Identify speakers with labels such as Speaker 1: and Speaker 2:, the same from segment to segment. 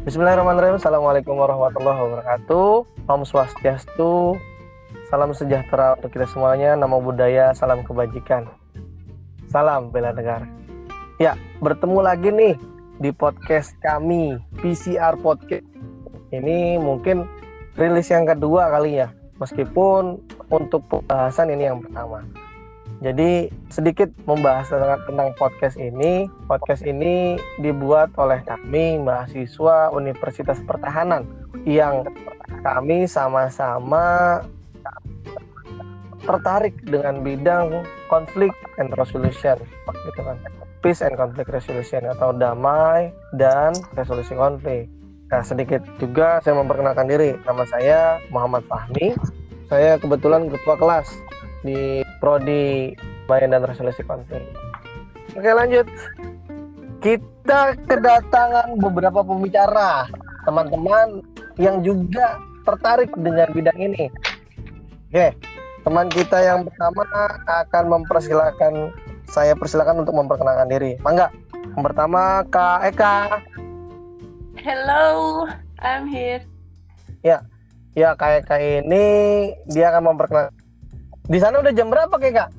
Speaker 1: Bismillahirrahmanirrahim. Assalamualaikum warahmatullahi wabarakatuh. Om Swastiastu. Salam sejahtera untuk kita semuanya. Namo budaya, salam kebajikan. Salam bela negara. Ya, bertemu lagi nih di podcast kami, PCR Podcast. Ini mungkin rilis yang kedua kali ya. Meskipun untuk pembahasan ini yang pertama. Jadi sedikit membahas tentang, tentang podcast ini. Podcast ini dibuat oleh kami mahasiswa Universitas Pertahanan yang kami sama-sama tertarik dengan bidang konflik and resolution gitu kan. Peace and conflict resolution atau damai dan resolusi konflik. Nah, sedikit juga saya memperkenalkan diri. Nama saya Muhammad Fahmi. Saya kebetulan ketua kelas di prodi main dan resolusi konflik. Oke lanjut. Kita kedatangan beberapa pembicara, teman-teman yang juga tertarik dengan bidang ini. Oke, teman kita yang pertama akan mempersilahkan saya persilakan untuk memperkenalkan diri. Mangga. Yang pertama Kak Eka.
Speaker 2: Hello, I'm here.
Speaker 1: Ya, ya Kak Eka ini dia akan memperkenalkan di sana udah jam berapa kayak kak?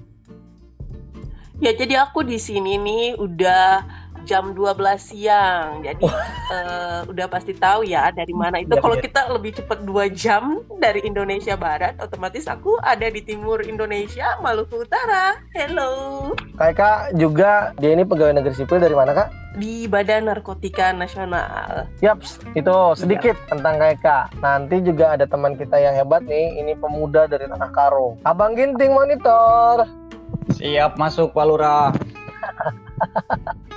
Speaker 2: Ya jadi aku di sini nih udah jam 12 siang. Jadi uh, udah pasti tahu ya dari mana itu. Ya, Kalau ya. kita lebih cepat dua jam dari Indonesia Barat, otomatis aku ada di timur Indonesia, Maluku Utara. Hello.
Speaker 1: Kak Kak juga dia ini pegawai negeri sipil dari mana kak?
Speaker 2: di Badan Narkotika Nasional.
Speaker 1: Yaps, itu sedikit ya. tentang KK. Nanti juga ada teman kita yang hebat nih, ini pemuda dari Tanah Karo. Abang Ginting monitor.
Speaker 3: Siap masuk Pak Lurah.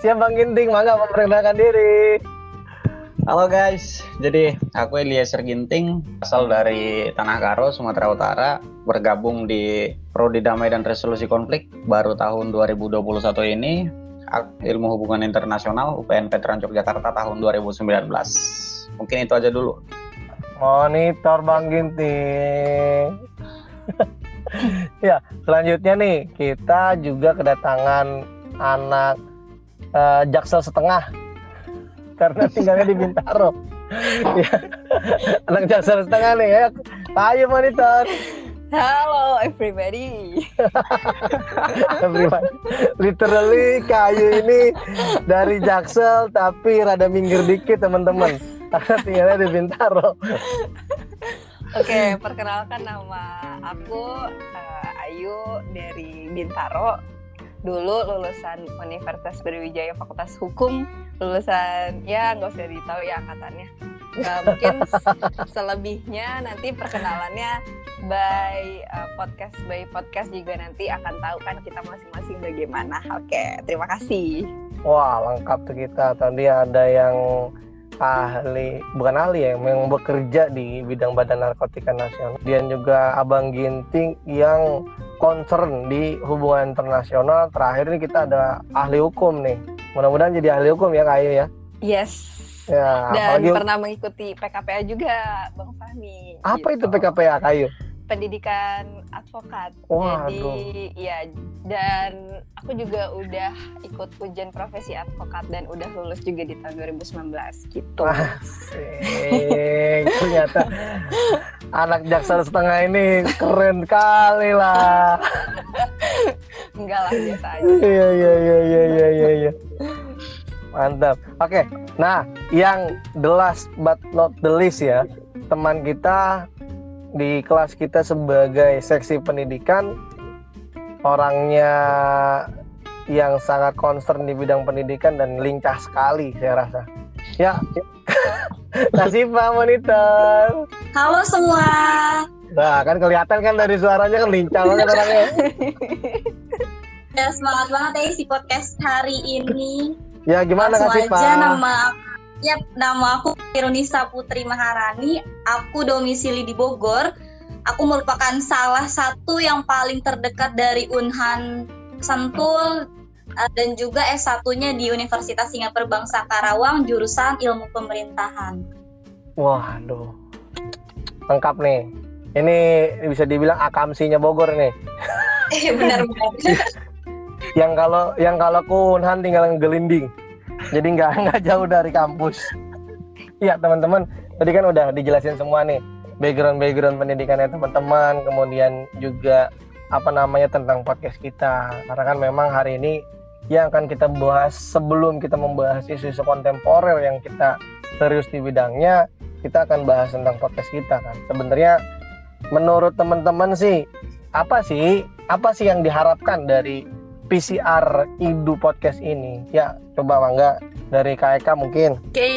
Speaker 1: Siap Bang Ginting, mangga memperkenalkan diri.
Speaker 3: Halo guys, jadi aku Eliezer Ginting, asal dari Tanah Karo, Sumatera Utara, bergabung di Prodi Damai dan Resolusi Konflik baru tahun 2021 ini Ilmu Hubungan Internasional UPN Veteran Yogyakarta tahun 2019. Mungkin itu aja dulu.
Speaker 1: Monitor Bang Ginting. ya, selanjutnya nih kita juga kedatangan anak uh, Jaksel setengah karena tinggalnya di Bintaro. ya. Anak Jaksel setengah nih ya. Ayo monitor.
Speaker 4: Halo everybody.
Speaker 1: everybody. Literally kayu ini dari Jaksel tapi rada minggir dikit teman-teman. Karena tinggalnya di Bintaro.
Speaker 4: Oke, perkenalkan nama aku uh, Ayu dari Bintaro. Dulu lulusan Universitas Brawijaya Fakultas Hukum, lulusan ya nggak usah ditahu ya angkatannya. Nah, mungkin selebihnya nanti perkenalannya by uh, podcast by podcast juga nanti akan tahu kan kita masing-masing bagaimana. Oke, terima kasih.
Speaker 1: Wah, lengkap tuh kita. Tadi ada yang ahli, bukan ahli ya, yang bekerja di bidang Badan Narkotika Nasional. Dan juga Abang Ginting yang concern di hubungan internasional. Terakhir ini kita ada ahli hukum nih. Mudah-mudahan jadi ahli hukum ya Kak Ayu ya.
Speaker 4: Yes. Ya, dan apalagi... pernah mengikuti PKPA juga, Bang Fahmi.
Speaker 1: Apa gitu. itu PKPA, Kayu?
Speaker 4: pendidikan advokat. Jadi ya dan aku juga udah ikut ujian profesi advokat dan udah lulus juga di tahun 2019 gitu.
Speaker 1: Asik. Ternyata anak jaksa setengah ini keren kali lah.
Speaker 4: Enggak lah biasa aja.
Speaker 1: Iya iya iya iya iya iya. iya. Mantap. Oke. Nah, yang the last but not the least ya, teman kita di kelas kita sebagai seksi pendidikan orangnya yang sangat concern di bidang pendidikan dan lincah sekali saya rasa. Ya, Nasifa Monitor.
Speaker 5: Halo semua.
Speaker 1: Nah, kan kelihatan kan dari suaranya kan lincah banget orangnya.
Speaker 5: ya, semangat banget ya si podcast hari ini.
Speaker 1: Ya, gimana Langsung
Speaker 5: aja nama Yap, nama aku Irunisa Putri Maharani. Aku domisili di Bogor. Aku merupakan salah satu yang paling terdekat dari Unhan Sentul eh, dan juga S1-nya di Universitas Singapura Bangsa Karawang jurusan Ilmu Pemerintahan.
Speaker 1: Waduh. Lengkap nih. Ini bisa dibilang akamsinya Bogor nih.
Speaker 5: Iya benar benar.
Speaker 1: yang kalau yang kalau Unhan tinggal gelinding jadi nggak nggak jauh dari kampus ya teman-teman tadi kan udah dijelasin semua nih background background pendidikannya teman-teman kemudian juga apa namanya tentang podcast kita karena kan memang hari ini yang akan kita bahas sebelum kita membahas isu-isu kontemporer yang kita serius di bidangnya kita akan bahas tentang podcast kita kan. Sebenarnya menurut teman-teman sih apa sih apa sih yang diharapkan dari PCR Idu podcast ini? Ya coba Mangga dari KEK mungkin
Speaker 2: Oke,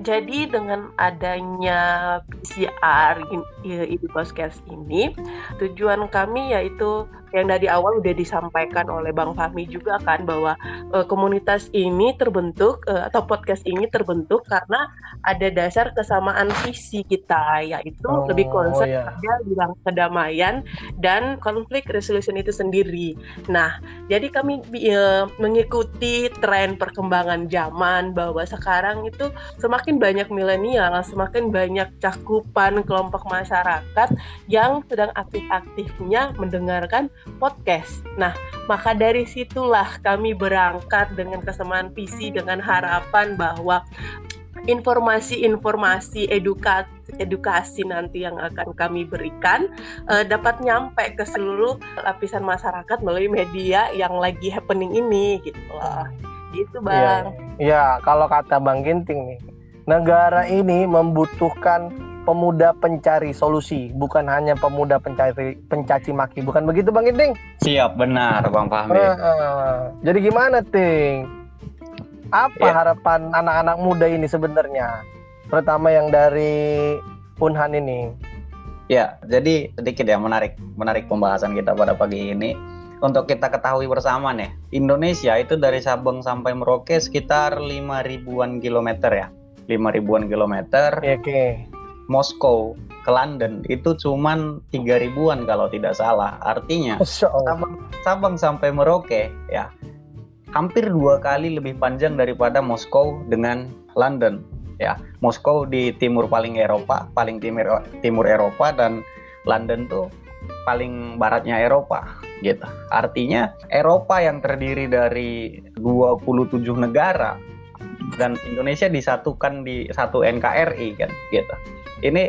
Speaker 2: jadi dengan adanya PCR in- i- Idu podcast ini, tujuan kami yaitu yang dari awal udah disampaikan oleh Bang Fahmi juga kan bahwa eh, komunitas ini terbentuk eh, atau podcast ini terbentuk karena ada dasar kesamaan visi kita yaitu
Speaker 1: Oh,
Speaker 2: lebih concern
Speaker 1: iya.
Speaker 2: pada bilang kedamaian dan konflik resolution itu sendiri. Nah, jadi kami eh, mengikuti tren perkembangan zaman bahwa sekarang itu semakin banyak milenial, semakin banyak cakupan kelompok masyarakat yang sedang aktif-aktifnya mendengarkan podcast. Nah, maka dari situlah kami berangkat dengan kesamaan visi dengan harapan bahwa informasi-informasi edukasi edukasi nanti yang akan kami berikan eh, dapat nyampe ke seluruh lapisan masyarakat melalui media yang lagi happening ini gitu loh. Gitu, Bang.
Speaker 1: ya kalau kata Bang Ginting nih negara ini membutuhkan pemuda pencari solusi bukan hanya pemuda pencari pencaci maki bukan begitu Bang Ginting
Speaker 3: Siap, benar Bang Fahmi.
Speaker 1: Heeh. jadi gimana Ting apa
Speaker 3: Ya.
Speaker 1: harapan anak-anak muda ini sebenarnya terutama yang dari Unhan ini
Speaker 3: Ya, jadi sedikit ya menarik menarik pembahasan kita pada pagi ini. Untuk kita ketahui bersama nih, Indonesia itu dari Sabang sampai Merauke sekitar 5 ribuan kilometer ya. 5 ribuan kilometer.
Speaker 1: Ya, oke
Speaker 3: Moskow ke London itu cuman 3 ribuan kalau tidak salah. Artinya. Sabang, Sabang sampai Merauke ya hampir dua kali lebih panjang daripada Moskow dengan London ya Moskow di timur paling Eropa paling timur timur Eropa dan London tuh paling baratnya Eropa gitu. Artinya Eropa yang terdiri dari 27 negara dan Indonesia disatukan di satu NKRI kan gitu. Ini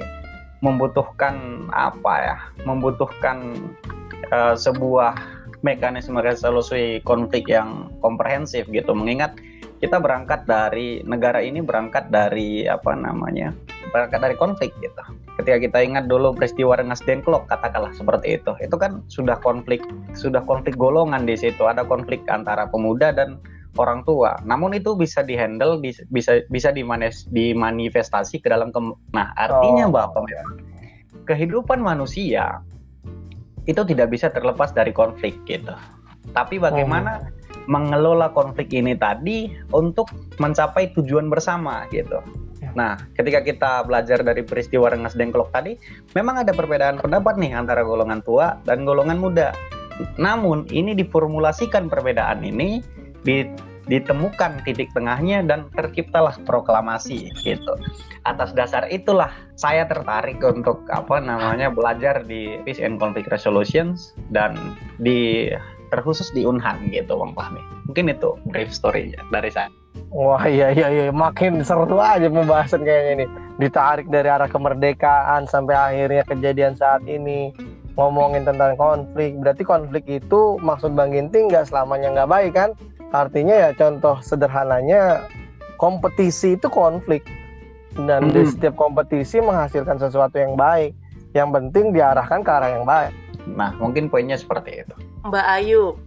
Speaker 3: membutuhkan apa ya? Membutuhkan eh, sebuah mekanisme resolusi konflik yang komprehensif gitu. Mengingat kita berangkat dari negara ini berangkat dari apa namanya berangkat dari konflik gitu ketika kita ingat dulu peristiwa Rengas Dengklok katakanlah seperti itu itu kan sudah konflik sudah konflik golongan di situ ada konflik antara pemuda dan orang tua namun itu bisa dihandle bis- bisa bisa dimanes, dimanifestasi ke dalam kem- nah artinya
Speaker 1: Oh.
Speaker 3: bahwa kehidupan manusia itu tidak bisa terlepas dari konflik gitu. Tapi bagaimana mengelola konflik ini tadi untuk mencapai tujuan bersama gitu. Nah, ketika kita belajar dari peristiwa Rengas Dengklok tadi, memang ada perbedaan pendapat nih antara golongan tua dan golongan muda. Namun ini diformulasikan perbedaan ini di ditemukan titik tengahnya dan terciptalah proklamasi gitu. Atas dasar itulah saya tertarik untuk apa namanya belajar di Peace and Conflict Resolutions dan di terkhusus di Unhan gitu Bang Fahmi. Mungkin itu brief story dari saya.
Speaker 1: Wah iya iya iya makin seru aja pembahasan kayaknya ini. Ditarik dari arah kemerdekaan sampai akhirnya kejadian saat ini ngomongin tentang konflik. Berarti konflik itu maksud Bang Ginting nggak selamanya nggak baik kan? Artinya ya contoh sederhananya kompetisi itu konflik dan di
Speaker 3: Hmm.
Speaker 1: setiap kompetisi menghasilkan sesuatu yang baik. Yang penting diarahkan ke arah yang baik.
Speaker 3: Nah, mungkin poinnya seperti itu.
Speaker 2: Mbak Ayu.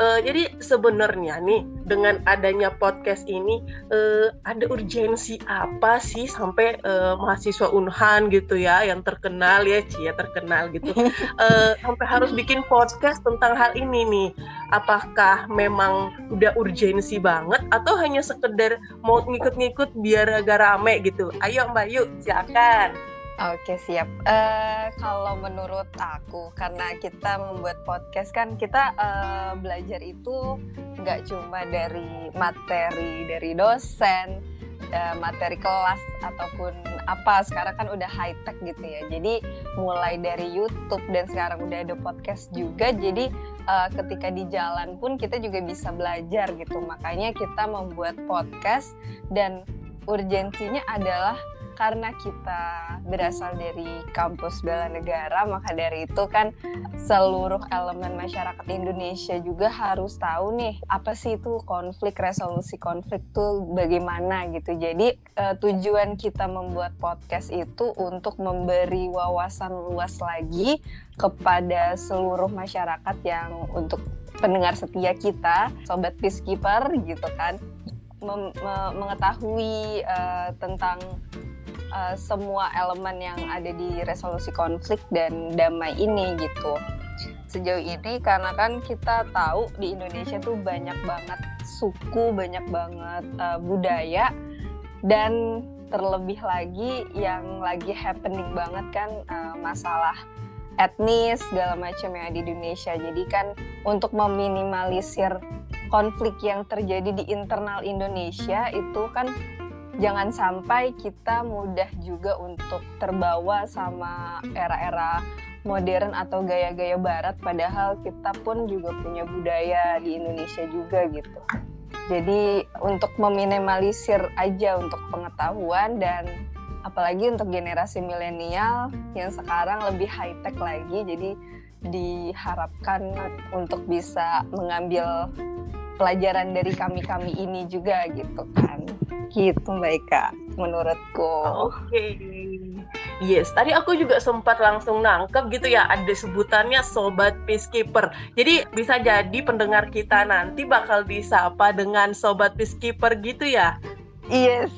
Speaker 2: Eh, jadi sebenarnya nih dengan adanya podcast ini eh, ada urgensi apa sih sampai eh, mahasiswa Unhan gitu ya yang terkenal ya Cia terkenal gitu. Eh, sampai harus bikin podcast tentang hal ini nih. Apakah memang udah urgensi banget atau hanya sekedar mau ngikut-ngikut biar agak rame gitu? Ayo Mbak Ayu silakan
Speaker 4: Oke siap. Eh kalau menurut aku karena kita membuat podcast kan kita eh, belajar itu nggak cuma dari materi dari dosen, eh, materi kelas ataupun apa. Sekarang kan udah high tech gitu ya. Jadi mulai dari YouTube dan sekarang udah ada podcast juga. Jadi eh, ketika di jalan pun kita juga bisa belajar gitu. Makanya kita membuat podcast dan urgensinya adalah karena kita berasal dari kampus bela negara, maka dari itu kan seluruh elemen masyarakat Indonesia juga harus tahu nih apa sih itu konflik, resolusi konflik tuh bagaimana gitu. Jadi uh, tujuan kita membuat podcast itu untuk memberi wawasan luas lagi kepada seluruh masyarakat yang untuk pendengar setia kita, sobat peacekeeper gitu kan, mem mengetahui uh, tentang uh, semua elemen yang ada di resolusi konflik dan damai ini gitu. Sejauh ini karena kan kita tahu di Indonesia tuh banyak banget suku, banyak banget uh, budaya dan terlebih lagi yang lagi happening banget kan uh, masalah etnis segala macam yang ada di Indonesia. Jadi kan untuk meminimalisir konflik yang terjadi di internal Indonesia itu kan jangan sampai kita mudah juga untuk terbawa sama era-era modern atau gaya-gaya barat padahal kita pun juga punya budaya di Indonesia juga gitu. Jadi untuk meminimalisir aja untuk pengetahuan dan apalagi untuk generasi milenial yang sekarang lebih high tech lagi jadi diharapkan untuk bisa mengambil pelajaran dari kami-kami ini juga gitu kan gitu Mbak Eka menurutku
Speaker 2: oke okay. Yes, tadi aku juga sempat langsung nangkep gitu ya ada sebutannya sobat peacekeeper. Jadi bisa jadi pendengar kita nanti bakal disapa dengan sobat peacekeeper gitu ya.
Speaker 4: Yes,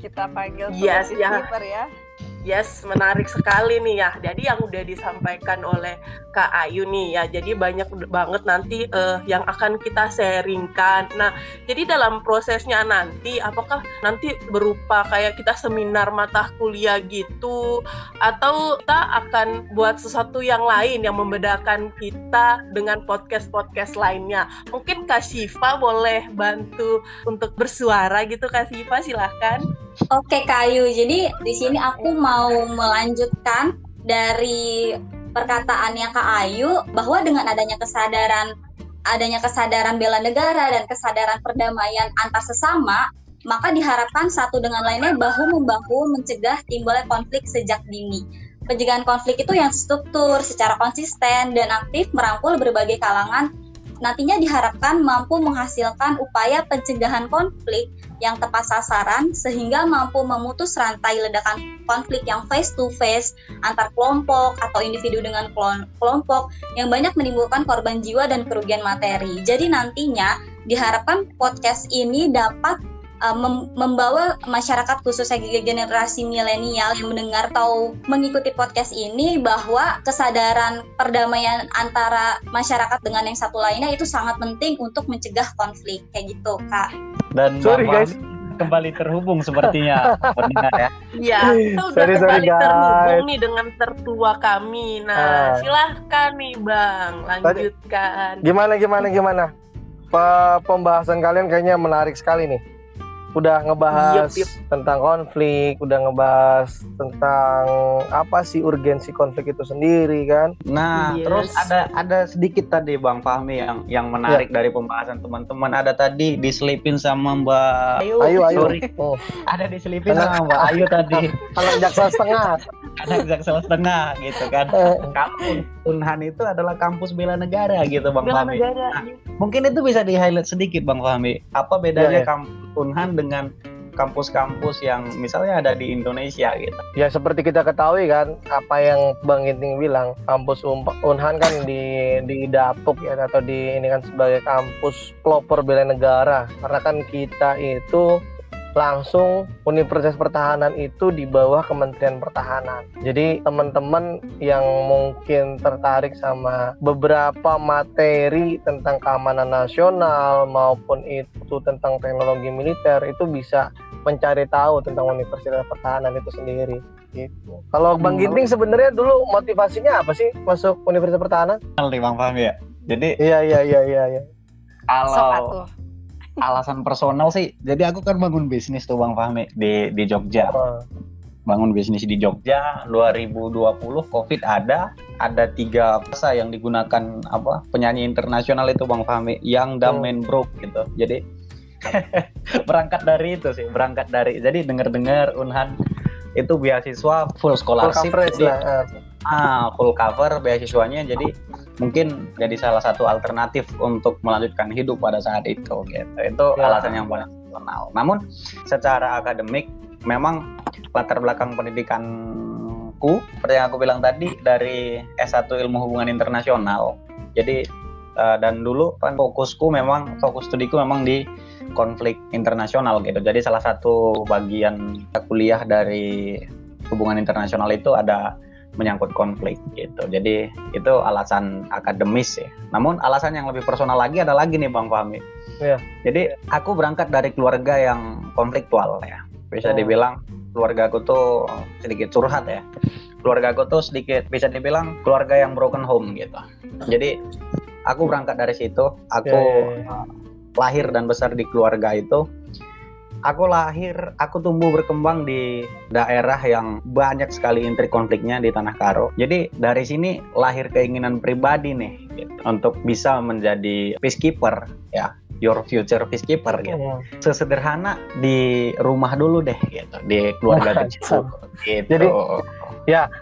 Speaker 4: kita panggil
Speaker 2: sobat yes,
Speaker 4: ya. peacekeeper ya. ya.
Speaker 2: Yes, menarik sekali nih ya. Jadi yang udah disampaikan oleh Kak Ayu nih ya. Jadi banyak banget nanti uh, yang akan kita sharingkan. Nah, jadi dalam prosesnya nanti apakah nanti berupa kayak kita seminar mata kuliah gitu atau kita akan buat sesuatu yang lain yang membedakan kita dengan podcast-podcast lainnya. Mungkin Kak Siva boleh bantu untuk bersuara gitu Kak Siva silahkan.
Speaker 5: Oke Kayu, jadi di sini aku mau melanjutkan dari perkataannya Kak Ayu bahwa dengan adanya kesadaran adanya kesadaran bela negara dan kesadaran perdamaian antar sesama, maka diharapkan satu dengan lainnya bahu membahu mencegah timbulnya konflik sejak dini. Pencegahan konflik itu yang struktur, secara konsisten dan aktif merangkul berbagai kalangan nantinya diharapkan mampu menghasilkan upaya pencegahan konflik yang tepat sasaran sehingga mampu memutus rantai ledakan konflik yang face to face antar kelompok atau individu dengan kelompok yang banyak menimbulkan korban jiwa dan kerugian materi. Jadi nantinya diharapkan podcast ini dapat uh, mem membawa masyarakat khususnya generasi milenial yang mendengar atau mengikuti podcast ini bahwa kesadaran perdamaian antara masyarakat dengan yang satu lainnya itu sangat penting untuk mencegah konflik kayak gitu kak.
Speaker 3: Dan sorry guys kembali terhubung sepertinya pendengar ya.
Speaker 2: Iya, kita udah sorry, kembali sorry, terhubung nih dengan tertua kami. Nah, uh. silahkan nih Bang, lanjutkan.
Speaker 1: Tadi, gimana gimana gimana? Pembahasan kalian kayaknya menarik sekali nih udah ngebahas yep, yep. tentang konflik, udah ngebahas tentang apa sih urgensi konflik itu sendiri kan.
Speaker 3: Nah, yes. terus ada ada sedikit tadi Bang Fahmi yang yang menarik yeah. dari pembahasan teman-teman. Ada tadi diselipin sama Mbak
Speaker 1: Ayu. Ayu, Ayu.
Speaker 3: Oh. ada diselipin sama Mbak Ayu tadi.
Speaker 1: Kalau jaksel setengah.
Speaker 3: ada jaksel setengah gitu kan. Eh. Kampus Unhan itu adalah kampus bela negara gitu Bang bela Fahmi. Negara. Nah, mungkin itu bisa di-highlight sedikit Bang Fahmi. Apa bedanya yeah, yeah. kampus Unhan dengan kampus-kampus yang misalnya ada di Indonesia gitu.
Speaker 1: Ya seperti kita ketahui kan apa yang Bang Ginting bilang kampus Unhan kan di di Dapuk ya atau di ini kan sebagai kampus pelopor bela negara karena kan kita itu langsung Universitas Pertahanan itu di bawah Kementerian Pertahanan. Jadi teman-teman yang mungkin tertarik sama beberapa materi tentang keamanan nasional maupun itu tentang teknologi militer itu bisa mencari tahu tentang Universitas Pertahanan itu sendiri. Gitu. Kalau Bang hmm. Ginting sebenarnya dulu motivasinya apa sih masuk Universitas Pertahanan?
Speaker 3: Nih Bang paham ya. Jadi
Speaker 1: Iya iya iya iya iya.
Speaker 3: Kalau alasan personal sih jadi aku kan bangun bisnis tuh Bang Fahmi di di Jogja bangun bisnis di Jogja 2020 Covid ada ada tiga bahasa yang digunakan apa penyanyi internasional itu Bang Fahmi yang Damen hmm. Brook gitu jadi berangkat dari itu sih, berangkat dari. Jadi dengar-dengar Unhan itu beasiswa full
Speaker 1: Full
Speaker 3: scholarship,
Speaker 1: coverage
Speaker 3: jadi,
Speaker 1: lah. ah.
Speaker 3: ah full cover beasiswanya. Jadi mungkin jadi salah satu alternatif untuk melanjutkan hidup pada saat itu. Gitu. Itu
Speaker 1: Ya.
Speaker 3: alasan yang paling rasional. Namun secara akademik memang latar belakang pendidikanku seperti yang aku bilang tadi dari S1 Ilmu Hubungan Internasional. Jadi eh, dan dulu kan fokusku memang fokus studiku memang di konflik internasional gitu. Jadi salah satu bagian kuliah dari hubungan internasional itu ada menyangkut konflik gitu. Jadi itu alasan akademis ya. Namun alasan yang lebih personal lagi ada lagi nih Bang Fahmi.
Speaker 1: Iya.
Speaker 3: Jadi aku berangkat dari keluarga yang konfliktual ya. Bisa
Speaker 1: Oh.
Speaker 3: dibilang keluarga aku tuh sedikit curhat ya. Keluarga aku tuh sedikit bisa dibilang keluarga yang broken home gitu. Jadi aku berangkat dari situ. Aku
Speaker 1: Ya, ya, ya.
Speaker 3: lahir dan besar di keluarga itu. Aku lahir, aku tumbuh berkembang di daerah yang banyak sekali intrik konfliknya di Tanah Karo. Jadi dari sini lahir keinginan pribadi nih gitu, untuk bisa menjadi peacekeeper ya, your future peacekeeper gitu.
Speaker 1: Hmm.
Speaker 3: Sesederhana di rumah dulu deh gitu, di keluarga kecil. Gitu.
Speaker 1: Jadi,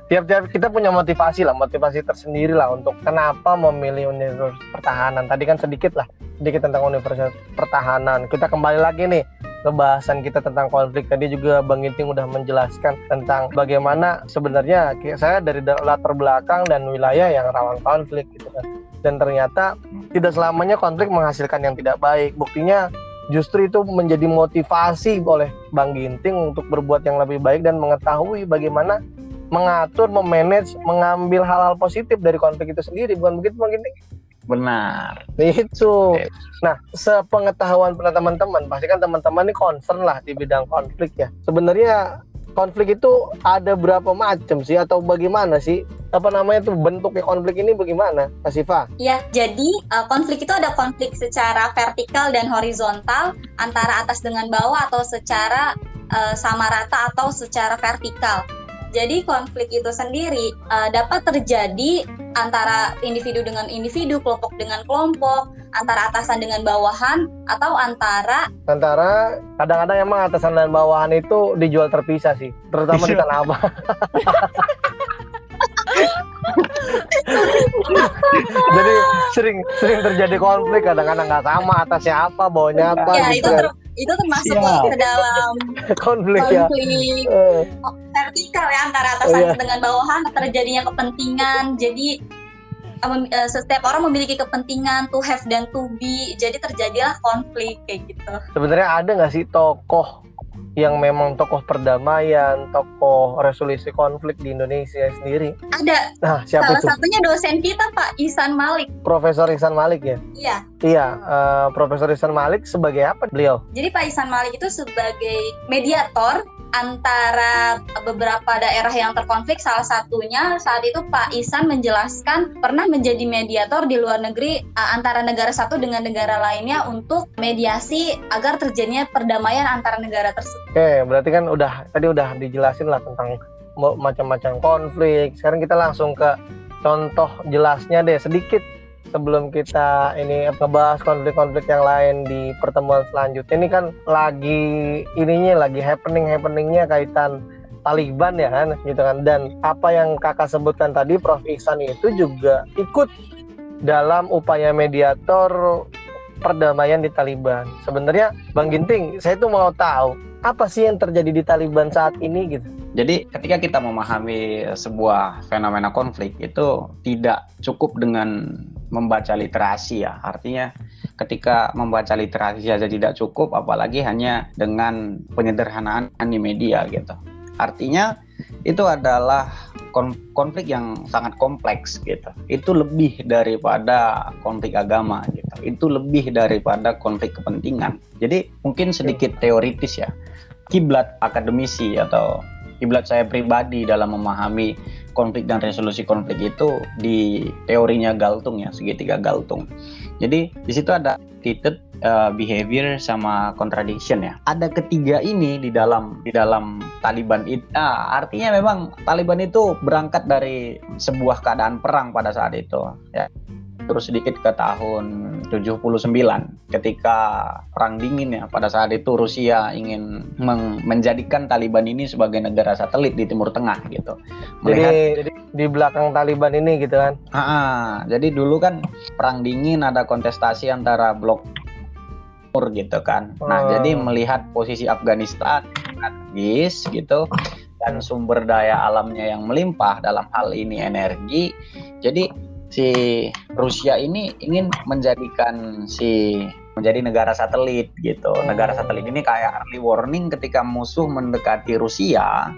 Speaker 1: tiap-tiap kita punya motivasi lah, motivasi tersendiri lah untuk kenapa memilih universitas pertahanan. Tadi kan sedikit lah, sedikit tentang universitas pertahanan. Kita kembali lagi nih ke bahasan kita tentang konflik. Tadi juga Bang Ginting udah menjelaskan tentang bagaimana sebenarnya saya dari da- latar belakang dan wilayah yang rawan konflik gitu kan. Dan ternyata tidak selamanya konflik menghasilkan yang tidak baik. Buktinya justru itu menjadi motivasi oleh Bang Ginting untuk berbuat yang lebih baik dan mengetahui bagaimana mengatur, memanage, mengambil hal-hal positif dari konflik itu sendiri, bukan begitu Bang Ginting?
Speaker 3: Benar.
Speaker 1: Itu. Nah, sepengetahuan pernah teman-teman, pasti kan teman-teman ini concern lah di bidang konflik ya. Sebenarnya konflik itu ada berapa macam sih atau bagaimana sih? Apa namanya tuh bentuknya konflik ini bagaimana, Kak Siva?
Speaker 5: Ya, jadi uh, konflik itu ada konflik secara vertikal dan horizontal antara atas dengan bawah atau secara uh, sama rata atau secara vertikal. Jadi konflik itu sendiri uh, dapat terjadi antara individu dengan individu, kelompok dengan kelompok, antara atasan dengan bawahan, atau antara
Speaker 1: Antara kadang-kadang emang atasan dan bawahan itu dijual terpisah sih, terutama di
Speaker 3: Iya.
Speaker 1: Tanah Abang. Jadi sering sering terjadi konflik kadang-kadang nggak sama atasnya apa, bawahnya apa
Speaker 5: ya
Speaker 1: gitu
Speaker 5: itu
Speaker 1: kan.
Speaker 5: ter- itu termasuk
Speaker 3: Siap.
Speaker 5: ke dalam
Speaker 1: konflik ya.
Speaker 5: konflik
Speaker 1: Eh,
Speaker 5: vertikal ya antara atasan
Speaker 1: Iya.
Speaker 5: dengan bawahan terjadinya kepentingan jadi eh, eh, setiap orang memiliki kepentingan to have dan to be jadi terjadilah konflik kayak gitu
Speaker 1: Sebenarnya ada nggak sih tokoh yang memang tokoh perdamaian, tokoh resolusi konflik di Indonesia sendiri?
Speaker 5: ada
Speaker 1: Nah, siapa
Speaker 5: salah
Speaker 1: itu?
Speaker 5: satunya dosen kita Pak Ihsan Malik
Speaker 1: Profesor Ihsan Malik ya?
Speaker 5: iya
Speaker 1: Iya, eh, Profesor Ihsan Malik sebagai apa beliau?
Speaker 5: jadi Pak Ihsan Malik itu sebagai mediator antara beberapa daerah yang terkonflik salah satunya saat itu Pak Ihsan menjelaskan pernah menjadi mediator di luar negeri uh, antara negara satu dengan negara lainnya untuk mediasi agar terjadinya perdamaian antara negara tersebut.
Speaker 1: Oke, berarti kan udah tadi udah dijelasin lah tentang macam-macam konflik. Sekarang kita langsung ke contoh jelasnya deh sedikit sebelum kita ini ngebahas konflik-konflik yang lain di pertemuan selanjutnya. Ini kan lagi ininya lagi happening happeningnya kaitan Taliban ya kan gitu kan dan apa yang kakak sebutkan tadi Prof Ihsan itu juga ikut dalam upaya mediator perdamaian di Taliban. Sebenarnya Bang Ginting, saya tuh mau tahu apa sih yang terjadi di Taliban saat ini gitu.
Speaker 3: Jadi ketika kita memahami sebuah fenomena konflik itu tidak cukup dengan membaca literasi ya. Artinya ketika membaca literasi saja tidak cukup apalagi hanya dengan penyederhanaan di media gitu. Artinya itu adalah konflik yang sangat kompleks gitu. Itu lebih daripada konflik agama gitu. Itu lebih daripada konflik kepentingan. Jadi mungkin sedikit teoritis ya. Kiblat akademisi atau kiblat saya pribadi dalam memahami konflik dan resolusi konflik itu di teorinya Galtung ya segitiga Galtung. Jadi di situ ada attitude, uh, behavior sama contradiction ya. Ada ketiga ini di dalam di dalam Taliban itu. Nah, artinya memang Taliban itu berangkat dari sebuah keadaan perang pada saat itu ya. Terus sedikit ke tahun 79 ketika perang dingin ya pada saat itu Rusia ingin menjadikan Taliban ini sebagai negara satelit di Timur Tengah gitu.
Speaker 1: Melihat, jadi, di belakang Taliban ini gitu kan.
Speaker 3: Ah, jadi dulu kan perang dingin ada kontestasi antara blok timur gitu kan. Nah, oh. jadi melihat posisi Afghanistan strategis gitu dan sumber daya alamnya yang melimpah dalam hal ini energi. Jadi si Rusia ini ingin menjadikan si menjadi negara satelit gitu. Negara satelit ini kayak early warning ketika musuh mendekati Rusia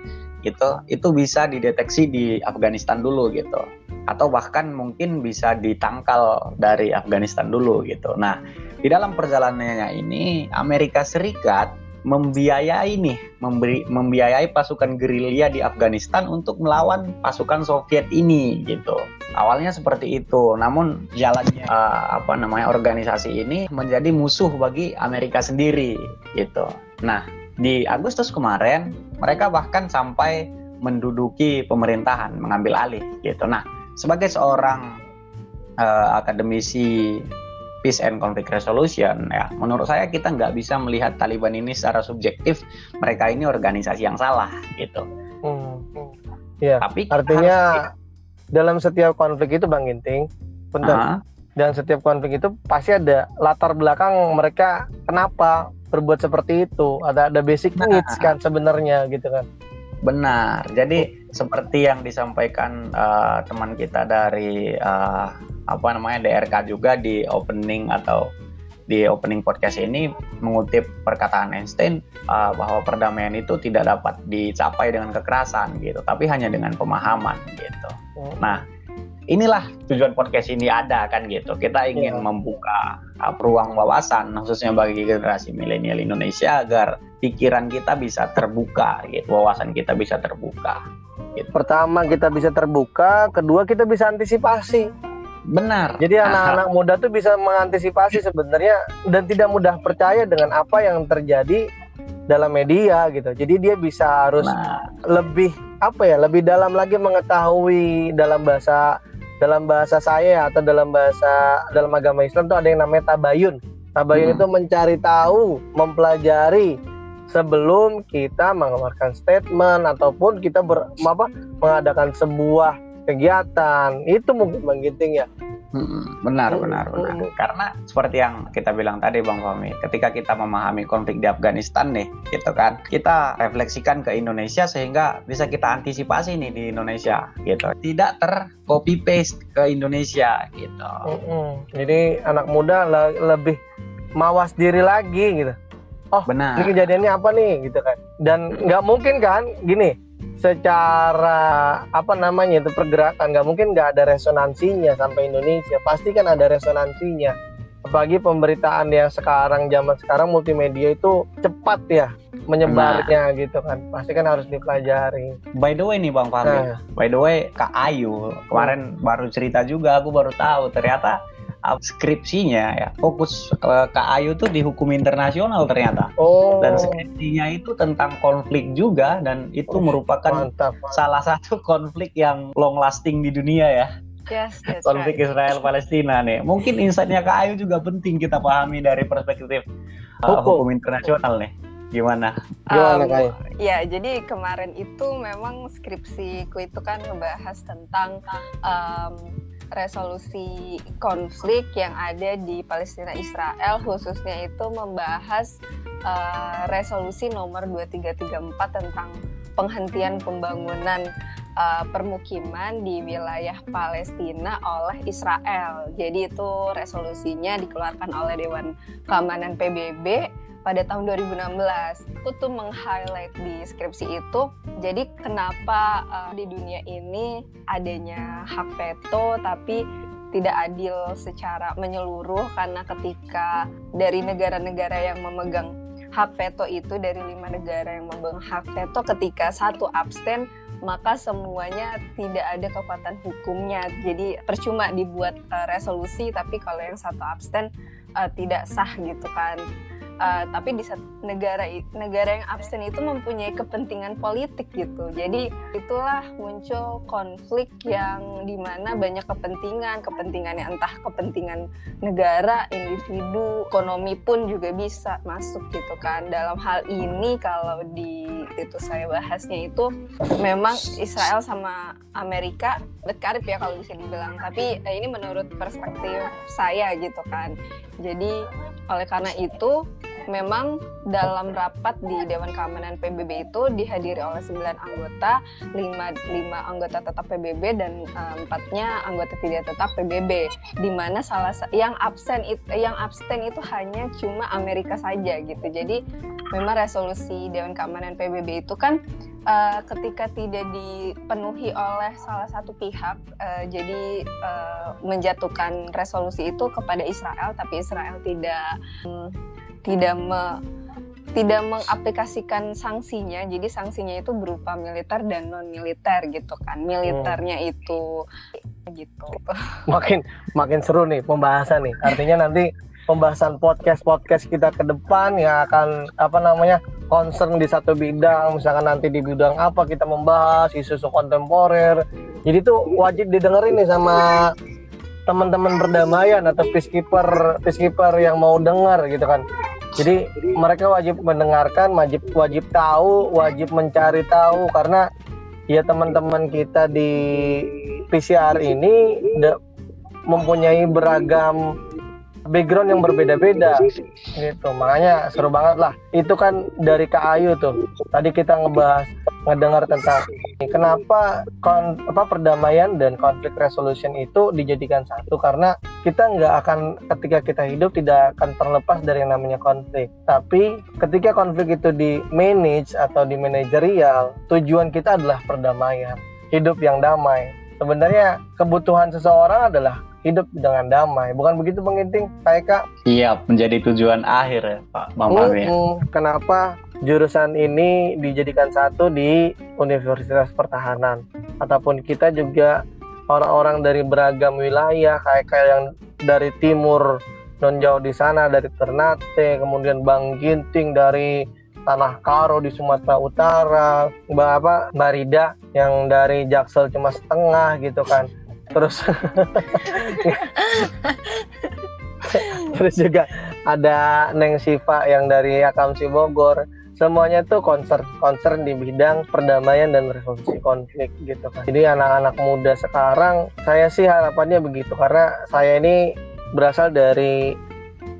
Speaker 3: gitu, itu bisa dideteksi di Afghanistan dulu gitu. Atau bahkan mungkin bisa ditangkal dari Afghanistan dulu gitu. Nah, di dalam perjalanannya ini Amerika Serikat membiayai nih memberi membiayai pasukan gerilya di Afghanistan untuk melawan pasukan Soviet ini gitu. Awalnya seperti itu namun jalannya uh, apa namanya organisasi ini menjadi musuh bagi Amerika sendiri gitu. Nah di Agustus kemarin mereka bahkan sampai menduduki pemerintahan mengambil alih gitu. Nah sebagai seorang uh, akademisi peace and conflict resolution ya menurut saya kita nggak bisa melihat Taliban ini secara subjektif mereka ini organisasi yang salah gitu. Hmm.
Speaker 1: Ya. Tapi artinya harus... dalam setiap konflik itu Bang Ginting, bentar. Uh -huh. Dan setiap konflik itu pasti ada latar belakang mereka kenapa berbuat seperti itu. Ada ada basic nah. needs kan sebenarnya gitu kan.
Speaker 3: Benar. Jadi seperti yang disampaikan uh, teman kita dari uh, apa namanya DRK juga di opening atau di opening podcast ini mengutip perkataan Einstein uh, bahwa perdamaian itu tidak dapat dicapai dengan kekerasan gitu, tapi hanya dengan pemahaman gitu. Oh. Nah, inilah tujuan podcast ini ada kan gitu. Kita ingin yeah. membuka uh, ruang wawasan khususnya bagi generasi milenial Indonesia agar pikiran kita bisa terbuka gitu, wawasan kita bisa terbuka.
Speaker 1: Gitu. Pertama kita bisa terbuka, kedua kita bisa antisipasi
Speaker 3: Benar.
Speaker 1: Jadi anak-anak muda tuh bisa mengantisipasi sebenarnya dan tidak mudah percaya dengan apa yang terjadi dalam media gitu. Jadi dia bisa harus nah. lebih apa ya, lebih dalam lagi mengetahui dalam bahasa dalam bahasa saya atau dalam bahasa dalam agama Islam tuh ada yang namanya tabayun. Tabayun hmm. itu mencari tahu, mempelajari sebelum kita mengeluarkan statement ataupun kita ber, apa, mengadakan sebuah kegiatan. Itu mungkin Bang Ginting ya
Speaker 3: benar benar benar. Karena seperti yang kita bilang tadi Bang Fahmi ketika kita memahami konflik di Afghanistan nih gitu kan kita refleksikan ke Indonesia sehingga bisa kita antisipasi nih di Indonesia gitu. Tidak ter copy paste ke Indonesia gitu.
Speaker 1: Jadi anak muda lebih mawas diri lagi gitu. Oh benar. ini kejadiannya apa nih gitu kan. Dan nggak mungkin kan gini secara apa namanya itu pergerakan nggak mungkin nggak ada resonansinya sampai Indonesia pasti kan ada resonansinya apalagi pemberitaan yang sekarang zaman sekarang multimedia itu cepat ya menyebarnya nah. gitu kan pasti kan harus dipelajari
Speaker 3: by the way nih bang Fahmi nah. by the way Kak Ayu kemarin hmm. baru cerita juga aku baru tahu ternyata skripsinya ya fokus uh, Kak Ayu tuh di hukum internasional ternyata. Oh. Dan skripsinya itu tentang konflik juga dan itu oh, merupakan mantap, mantap. salah satu konflik yang long lasting di dunia ya. Yes, konflik right. Israel Palestina nih. Mungkin insightnya Kak Ayu juga penting kita pahami dari perspektif uh, hukum. hukum internasional nih. Gimana?
Speaker 4: Gimana um, Ya, jadi kemarin itu memang skripsiku itu kan ngebahas tentang um, resolusi konflik yang ada di Palestina Israel khususnya itu membahas uh, resolusi nomor 2334 tentang penghentian pembangunan uh, permukiman di wilayah Palestina oleh Israel. Jadi itu resolusinya dikeluarkan oleh Dewan Keamanan PBB pada tahun 2016 aku tuh meng-highlight di skripsi itu jadi kenapa uh, di dunia ini adanya hak veto tapi tidak adil secara menyeluruh karena ketika dari negara-negara yang memegang hak veto itu dari lima negara yang memegang hak veto ketika satu abstain maka semuanya tidak ada kekuatan hukumnya. Jadi percuma dibuat uh, resolusi tapi kalau yang satu abstain uh, tidak sah gitu kan Uh, tapi di negara negara yang absen itu mempunyai kepentingan politik gitu. Jadi itulah muncul konflik yang di mana banyak kepentingan, kepentingannya entah kepentingan negara, individu, ekonomi pun juga bisa masuk gitu kan. Dalam hal ini kalau di itu saya bahasnya itu memang Israel sama Amerika berkarib ya kalau bisa dibilang. Tapi eh, ini menurut perspektif saya gitu kan. Jadi oleh karena itu memang dalam rapat di Dewan Keamanan PBB itu dihadiri oleh 9 anggota, 5, 5 anggota tetap PBB dan eh, empatnya anggota tidak tetap PBB. Di mana salah yang absen itu yang absen itu hanya cuma Amerika saja gitu. Jadi memang resolusi Dewan Keamanan PBB itu kan uh, ketika tidak dipenuhi oleh salah satu pihak, uh, jadi uh, menjatuhkan resolusi itu kepada Israel, tapi Israel tidak um, tidak me, tidak mengaplikasikan sanksinya. Jadi sanksinya itu berupa militer dan non militer gitu kan. Militernya hmm. itu gitu.
Speaker 1: Makin makin seru nih pembahasan nih. Artinya nanti pembahasan podcast podcast kita ke depan ya akan apa namanya concern di satu bidang misalkan nanti di bidang apa kita membahas isu-isu kontemporer jadi tuh wajib didengerin nih sama teman-teman perdamaian atau peacekeeper peacekeeper yang mau dengar gitu kan. Jadi mereka wajib mendengarkan wajib wajib tahu wajib mencari tahu. Karena ya teman-teman kita di PCR ini mempunyai beragam background yang berbeda-beda gitu. Makanya seru banget lah. Itu kan dari Kak Ayu tuh. Tadi kita ngebahas ngedengar tentang kenapa kon, apa perdamaian dan konflik resolution itu dijadikan satu karena kita nggak akan ketika kita hidup tidak akan terlepas dari yang namanya konflik tapi ketika konflik itu di manage atau di manajerial tujuan kita adalah perdamaian hidup yang damai sebenarnya kebutuhan seseorang adalah hidup dengan damai. Bukan begitu Bang Ginting? Kayak Kak?
Speaker 3: Iya, menjadi tujuan akhir ya Pak Bang
Speaker 1: uh, uh, Kenapa jurusan ini dijadikan satu di Universitas Pertahanan? Ataupun kita juga orang-orang dari beragam wilayah kayak kayak yang dari timur non jauh di sana dari Ternate, kemudian Bang Ginting dari Tanah Karo di Sumatera Utara, Mbak apa Mbak Rida yang dari Jaksel cuma setengah gitu kan terus terus juga ada Neng Siva yang dari Akamsi Bogor semuanya tuh concern concern di bidang perdamaian dan resolusi konflik gitu kan jadi anak-anak muda sekarang saya sih harapannya begitu karena saya ini berasal dari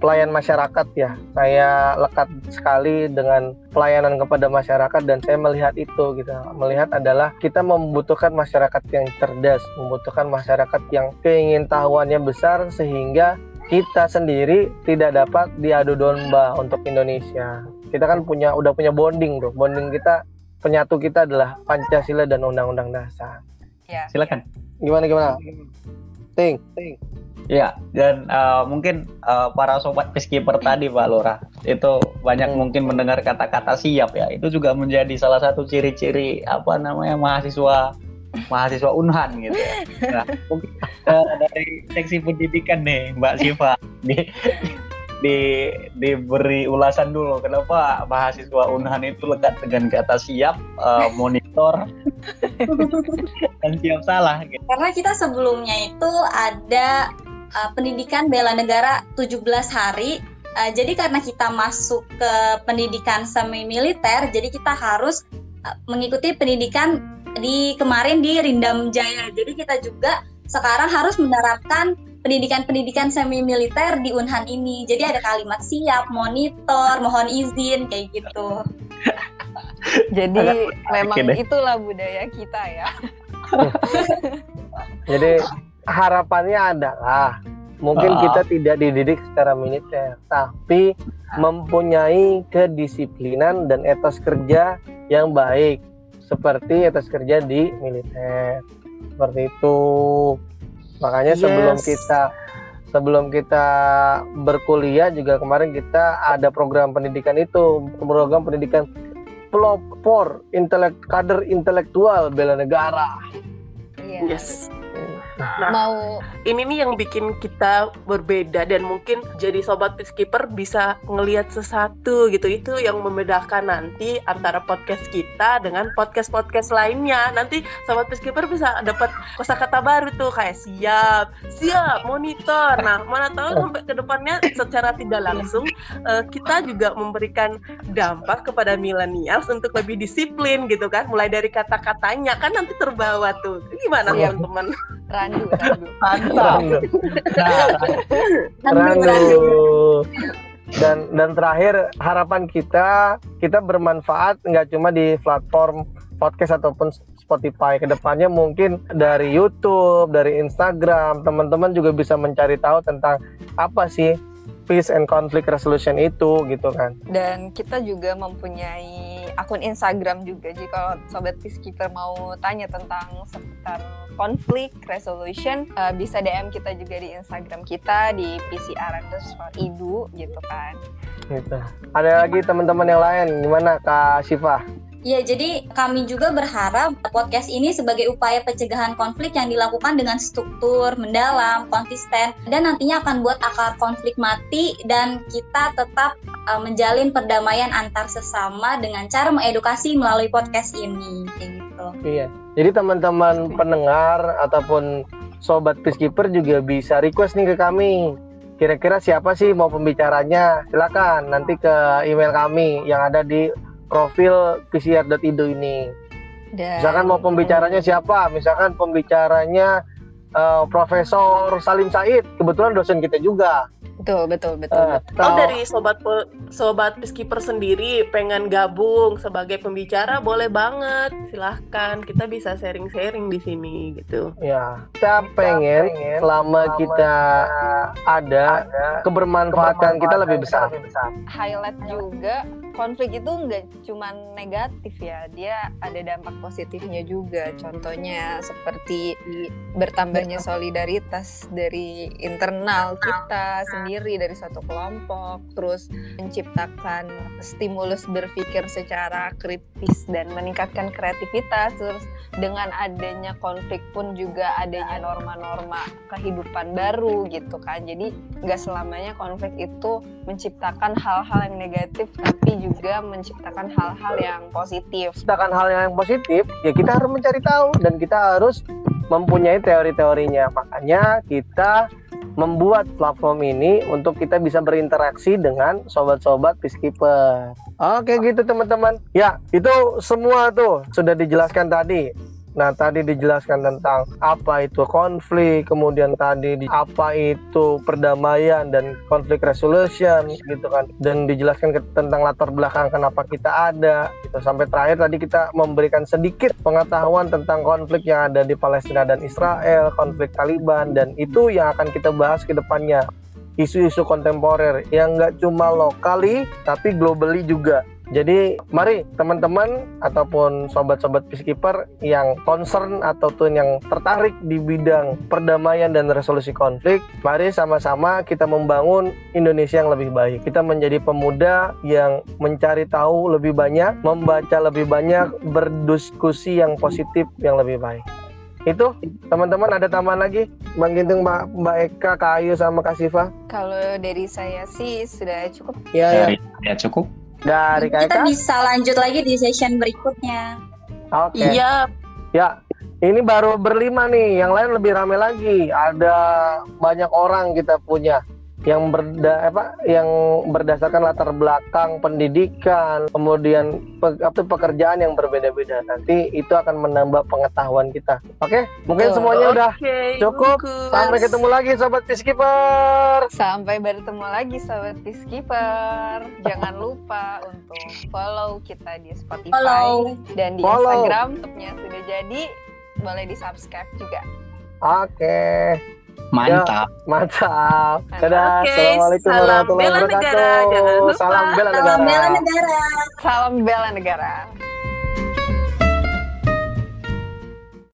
Speaker 1: pelayan masyarakat ya. Saya lekat sekali dengan pelayanan kepada masyarakat dan saya melihat itu gitu. Melihat adalah kita membutuhkan masyarakat yang cerdas, membutuhkan masyarakat yang keingin tahuannya besar sehingga kita sendiri tidak dapat diadu domba untuk Indonesia. Kita kan punya udah punya bonding, Bro. Bonding kita penyatu kita adalah Pancasila dan Undang-Undang Dasar.
Speaker 3: Ya. Silakan.
Speaker 1: Gimana gimana? Ting, ting.
Speaker 3: Ya, dan uh, mungkin uh, para sobat peacekeeper tadi Pak Lurah itu banyak mungkin mendengar kata-kata siap ya. Itu juga menjadi salah satu ciri-ciri apa namanya mahasiswa mahasiswa Unhan gitu ya. Nah, mungkin uh, dari seksi pendidikan nih Mbak Siva di di diberi ulasan dulu kenapa mahasiswa Unhan itu lekat dengan kata siap, uh, monitor dan siap salah gitu.
Speaker 5: Karena kita sebelumnya itu ada uh, pendidikan bela negara 17 hari. Uh, jadi karena kita masuk ke pendidikan semi militer, jadi kita harus uh, mengikuti pendidikan di kemarin di Rindam Jaya. Jadi kita juga sekarang harus menerapkan pendidikan-pendidikan semi militer di Unhan ini. Jadi ada kalimat siap, monitor, mohon izin kayak gitu.
Speaker 4: Jadi memang itulah budaya kita ya.
Speaker 1: Jadi harapannya adalah mungkin uh. kita tidak dididik secara militer, tapi mempunyai kedisiplinan dan etos kerja yang baik seperti etos kerja di militer. Seperti itu. Makanya yes. sebelum kita sebelum kita berkuliah juga kemarin kita ada program pendidikan itu, program pendidikan pelopor intelek kader intelektual bela negara.
Speaker 2: Yes. Nah,
Speaker 4: Mau
Speaker 2: ini nih yang bikin kita berbeda dan mungkin jadi sobat peacekeeper bisa ngelihat sesuatu gitu. Itu yang membedakan nanti antara podcast kita dengan podcast podcast lainnya. Nanti sobat peacekeeper bisa dapat kosakata baru tuh kayak siap siap monitor. Nah mana tahu sampai ke depannya secara tidak langsung eh, kita juga memberikan dampak kepada milenials untuk lebih disiplin gitu kan. Mulai dari kata-katanya kan nanti terbawa tuh. Gimana
Speaker 4: Siap.
Speaker 2: teman-teman
Speaker 4: randu, randu.
Speaker 3: Mantap.
Speaker 1: Randu.
Speaker 3: Nah,
Speaker 1: Randu. Dan dan terakhir harapan kita kita bermanfaat nggak cuma di platform podcast ataupun Spotify ke depannya mungkin dari YouTube, dari Instagram teman-teman juga bisa mencari tahu tentang apa sih peace and conflict resolution itu gitu kan.
Speaker 4: Dan kita juga mempunyai akun Instagram juga. Jadi kalau sobat peacekeeper mau tanya tentang seputar konflik resolution, eh, bisa DM kita juga di Instagram kita di PCR underscore idu gitu kan.
Speaker 1: Gitu. Ada lagi teman-teman yang lain gimana Kak Siva?
Speaker 5: Ya, jadi kami juga berharap podcast ini sebagai upaya pencegahan konflik yang dilakukan dengan struktur, mendalam, konsisten, dan nantinya akan buat akar konflik mati dan kita tetap uh, menjalin perdamaian antar sesama dengan cara mengedukasi melalui podcast ini. Kayak gitu.
Speaker 1: Iya. Jadi teman-teman pendengar ataupun sobat peacekeeper juga bisa request nih ke kami. Kira-kira siapa sih mau pembicaranya? Silakan nanti ke email kami yang ada di profil pcr.ido ini.
Speaker 4: Dan
Speaker 1: Misalkan mau pembicaranya siapa? Misalkan pembicaranya eh, Profesor Salim Said, kebetulan dosen kita juga.
Speaker 4: Betul betul betul.
Speaker 1: Eh,
Speaker 4: betul.
Speaker 2: Oh dari sobat sobat peacekeeper sendiri pengen gabung sebagai pembicara boleh banget silahkan kita bisa sharing-sharing di sini gitu.
Speaker 1: Ya, kita pengen selama kita ada kebermanfaatan kita lebih besar.
Speaker 4: highlight juga konflik itu nggak cuma negatif ya dia ada dampak positifnya juga. Contohnya seperti bertambahnya solidaritas dari internal kita sendiri dari suatu kelompok terus menciptakan stimulus berpikir secara kritis dan meningkatkan kreativitas terus dengan adanya konflik pun juga adanya norma-norma kehidupan baru gitu kan. Jadi nggak selamanya konflik itu menciptakan hal-hal yang negatif tapi juga menciptakan hal-hal yang positif
Speaker 1: menciptakan hal yang positif, ya kita harus mencari tahu dan kita harus mempunyai teori-teorinya. Makanya kita membuat platform ini untuk kita bisa berinteraksi dengan sobat-sobat peacekeeper. Oke gitu teman-teman. Ya, itu semua tuh sudah dijelaskan tadi. Nah, tadi dijelaskan tentang apa itu konflik, kemudian tadi di, apa itu perdamaian dan konflik resolution gitu kan. Dan dijelaskan ke- tentang latar belakang kenapa kita ada gitu. Sampai terakhir tadi kita memberikan sedikit pengetahuan tentang konflik yang ada di Palestina dan Israel, konflik Taliban dan itu yang akan kita bahas ke depannya. Isu-isu kontemporer yang nggak cuma lokali tapi globally juga. Jadi mari teman-teman ataupun sobat-sobat peacekeeper yang concern ataupun yang tertarik di bidang perdamaian dan resolusi konflik, mari sama-sama kita membangun Indonesia yang lebih baik. Kita menjadi pemuda yang mencari tahu lebih banyak, membaca lebih banyak, berdiskusi yang positif yang lebih baik. Itu teman-teman ada tambahan lagi? Bang Ginting, Mbak, Mbak Eka, Kak Ayu sama Kak Siva?
Speaker 4: kalau dari saya sih sudah cukup
Speaker 1: Ya, ya.
Speaker 3: Ya cukup.
Speaker 1: Dari Kak
Speaker 5: Kita bisa lanjut lagi di session berikutnya.
Speaker 1: Oke.
Speaker 2: Iya,
Speaker 1: Ya, ini baru berlima nih, yang lain lebih rame lagi. Ada banyak orang kita punya yang berda apa yang berdasarkan latar belakang pendidikan, kemudian pe- apa, pekerjaan yang berbeda-beda. Nanti itu akan menambah pengetahuan kita. Oke, mungkin
Speaker 4: Betul.
Speaker 1: semuanya udah
Speaker 2: oke,
Speaker 1: cukup.
Speaker 2: bagus.
Speaker 1: sampai ketemu lagi sobat peacekeeper.
Speaker 4: sampai bertemu lagi sobat peacekeeper jangan lupa untuk follow kita di Spotify
Speaker 5: Follow.
Speaker 4: dan di
Speaker 1: Follow.
Speaker 4: Instagram-nya sudah jadi boleh di subscribe juga
Speaker 1: Oke,
Speaker 3: Mantap.
Speaker 1: mantap. Dadah.
Speaker 2: Oke,
Speaker 1: Assalamualaikum
Speaker 2: salam
Speaker 1: warahmatullahi
Speaker 2: bela negara.
Speaker 1: wabarakatuh.
Speaker 2: Jangan lupa.
Speaker 1: Salam bela
Speaker 5: Salam
Speaker 1: negara.
Speaker 5: bela negara.
Speaker 4: salam bela negara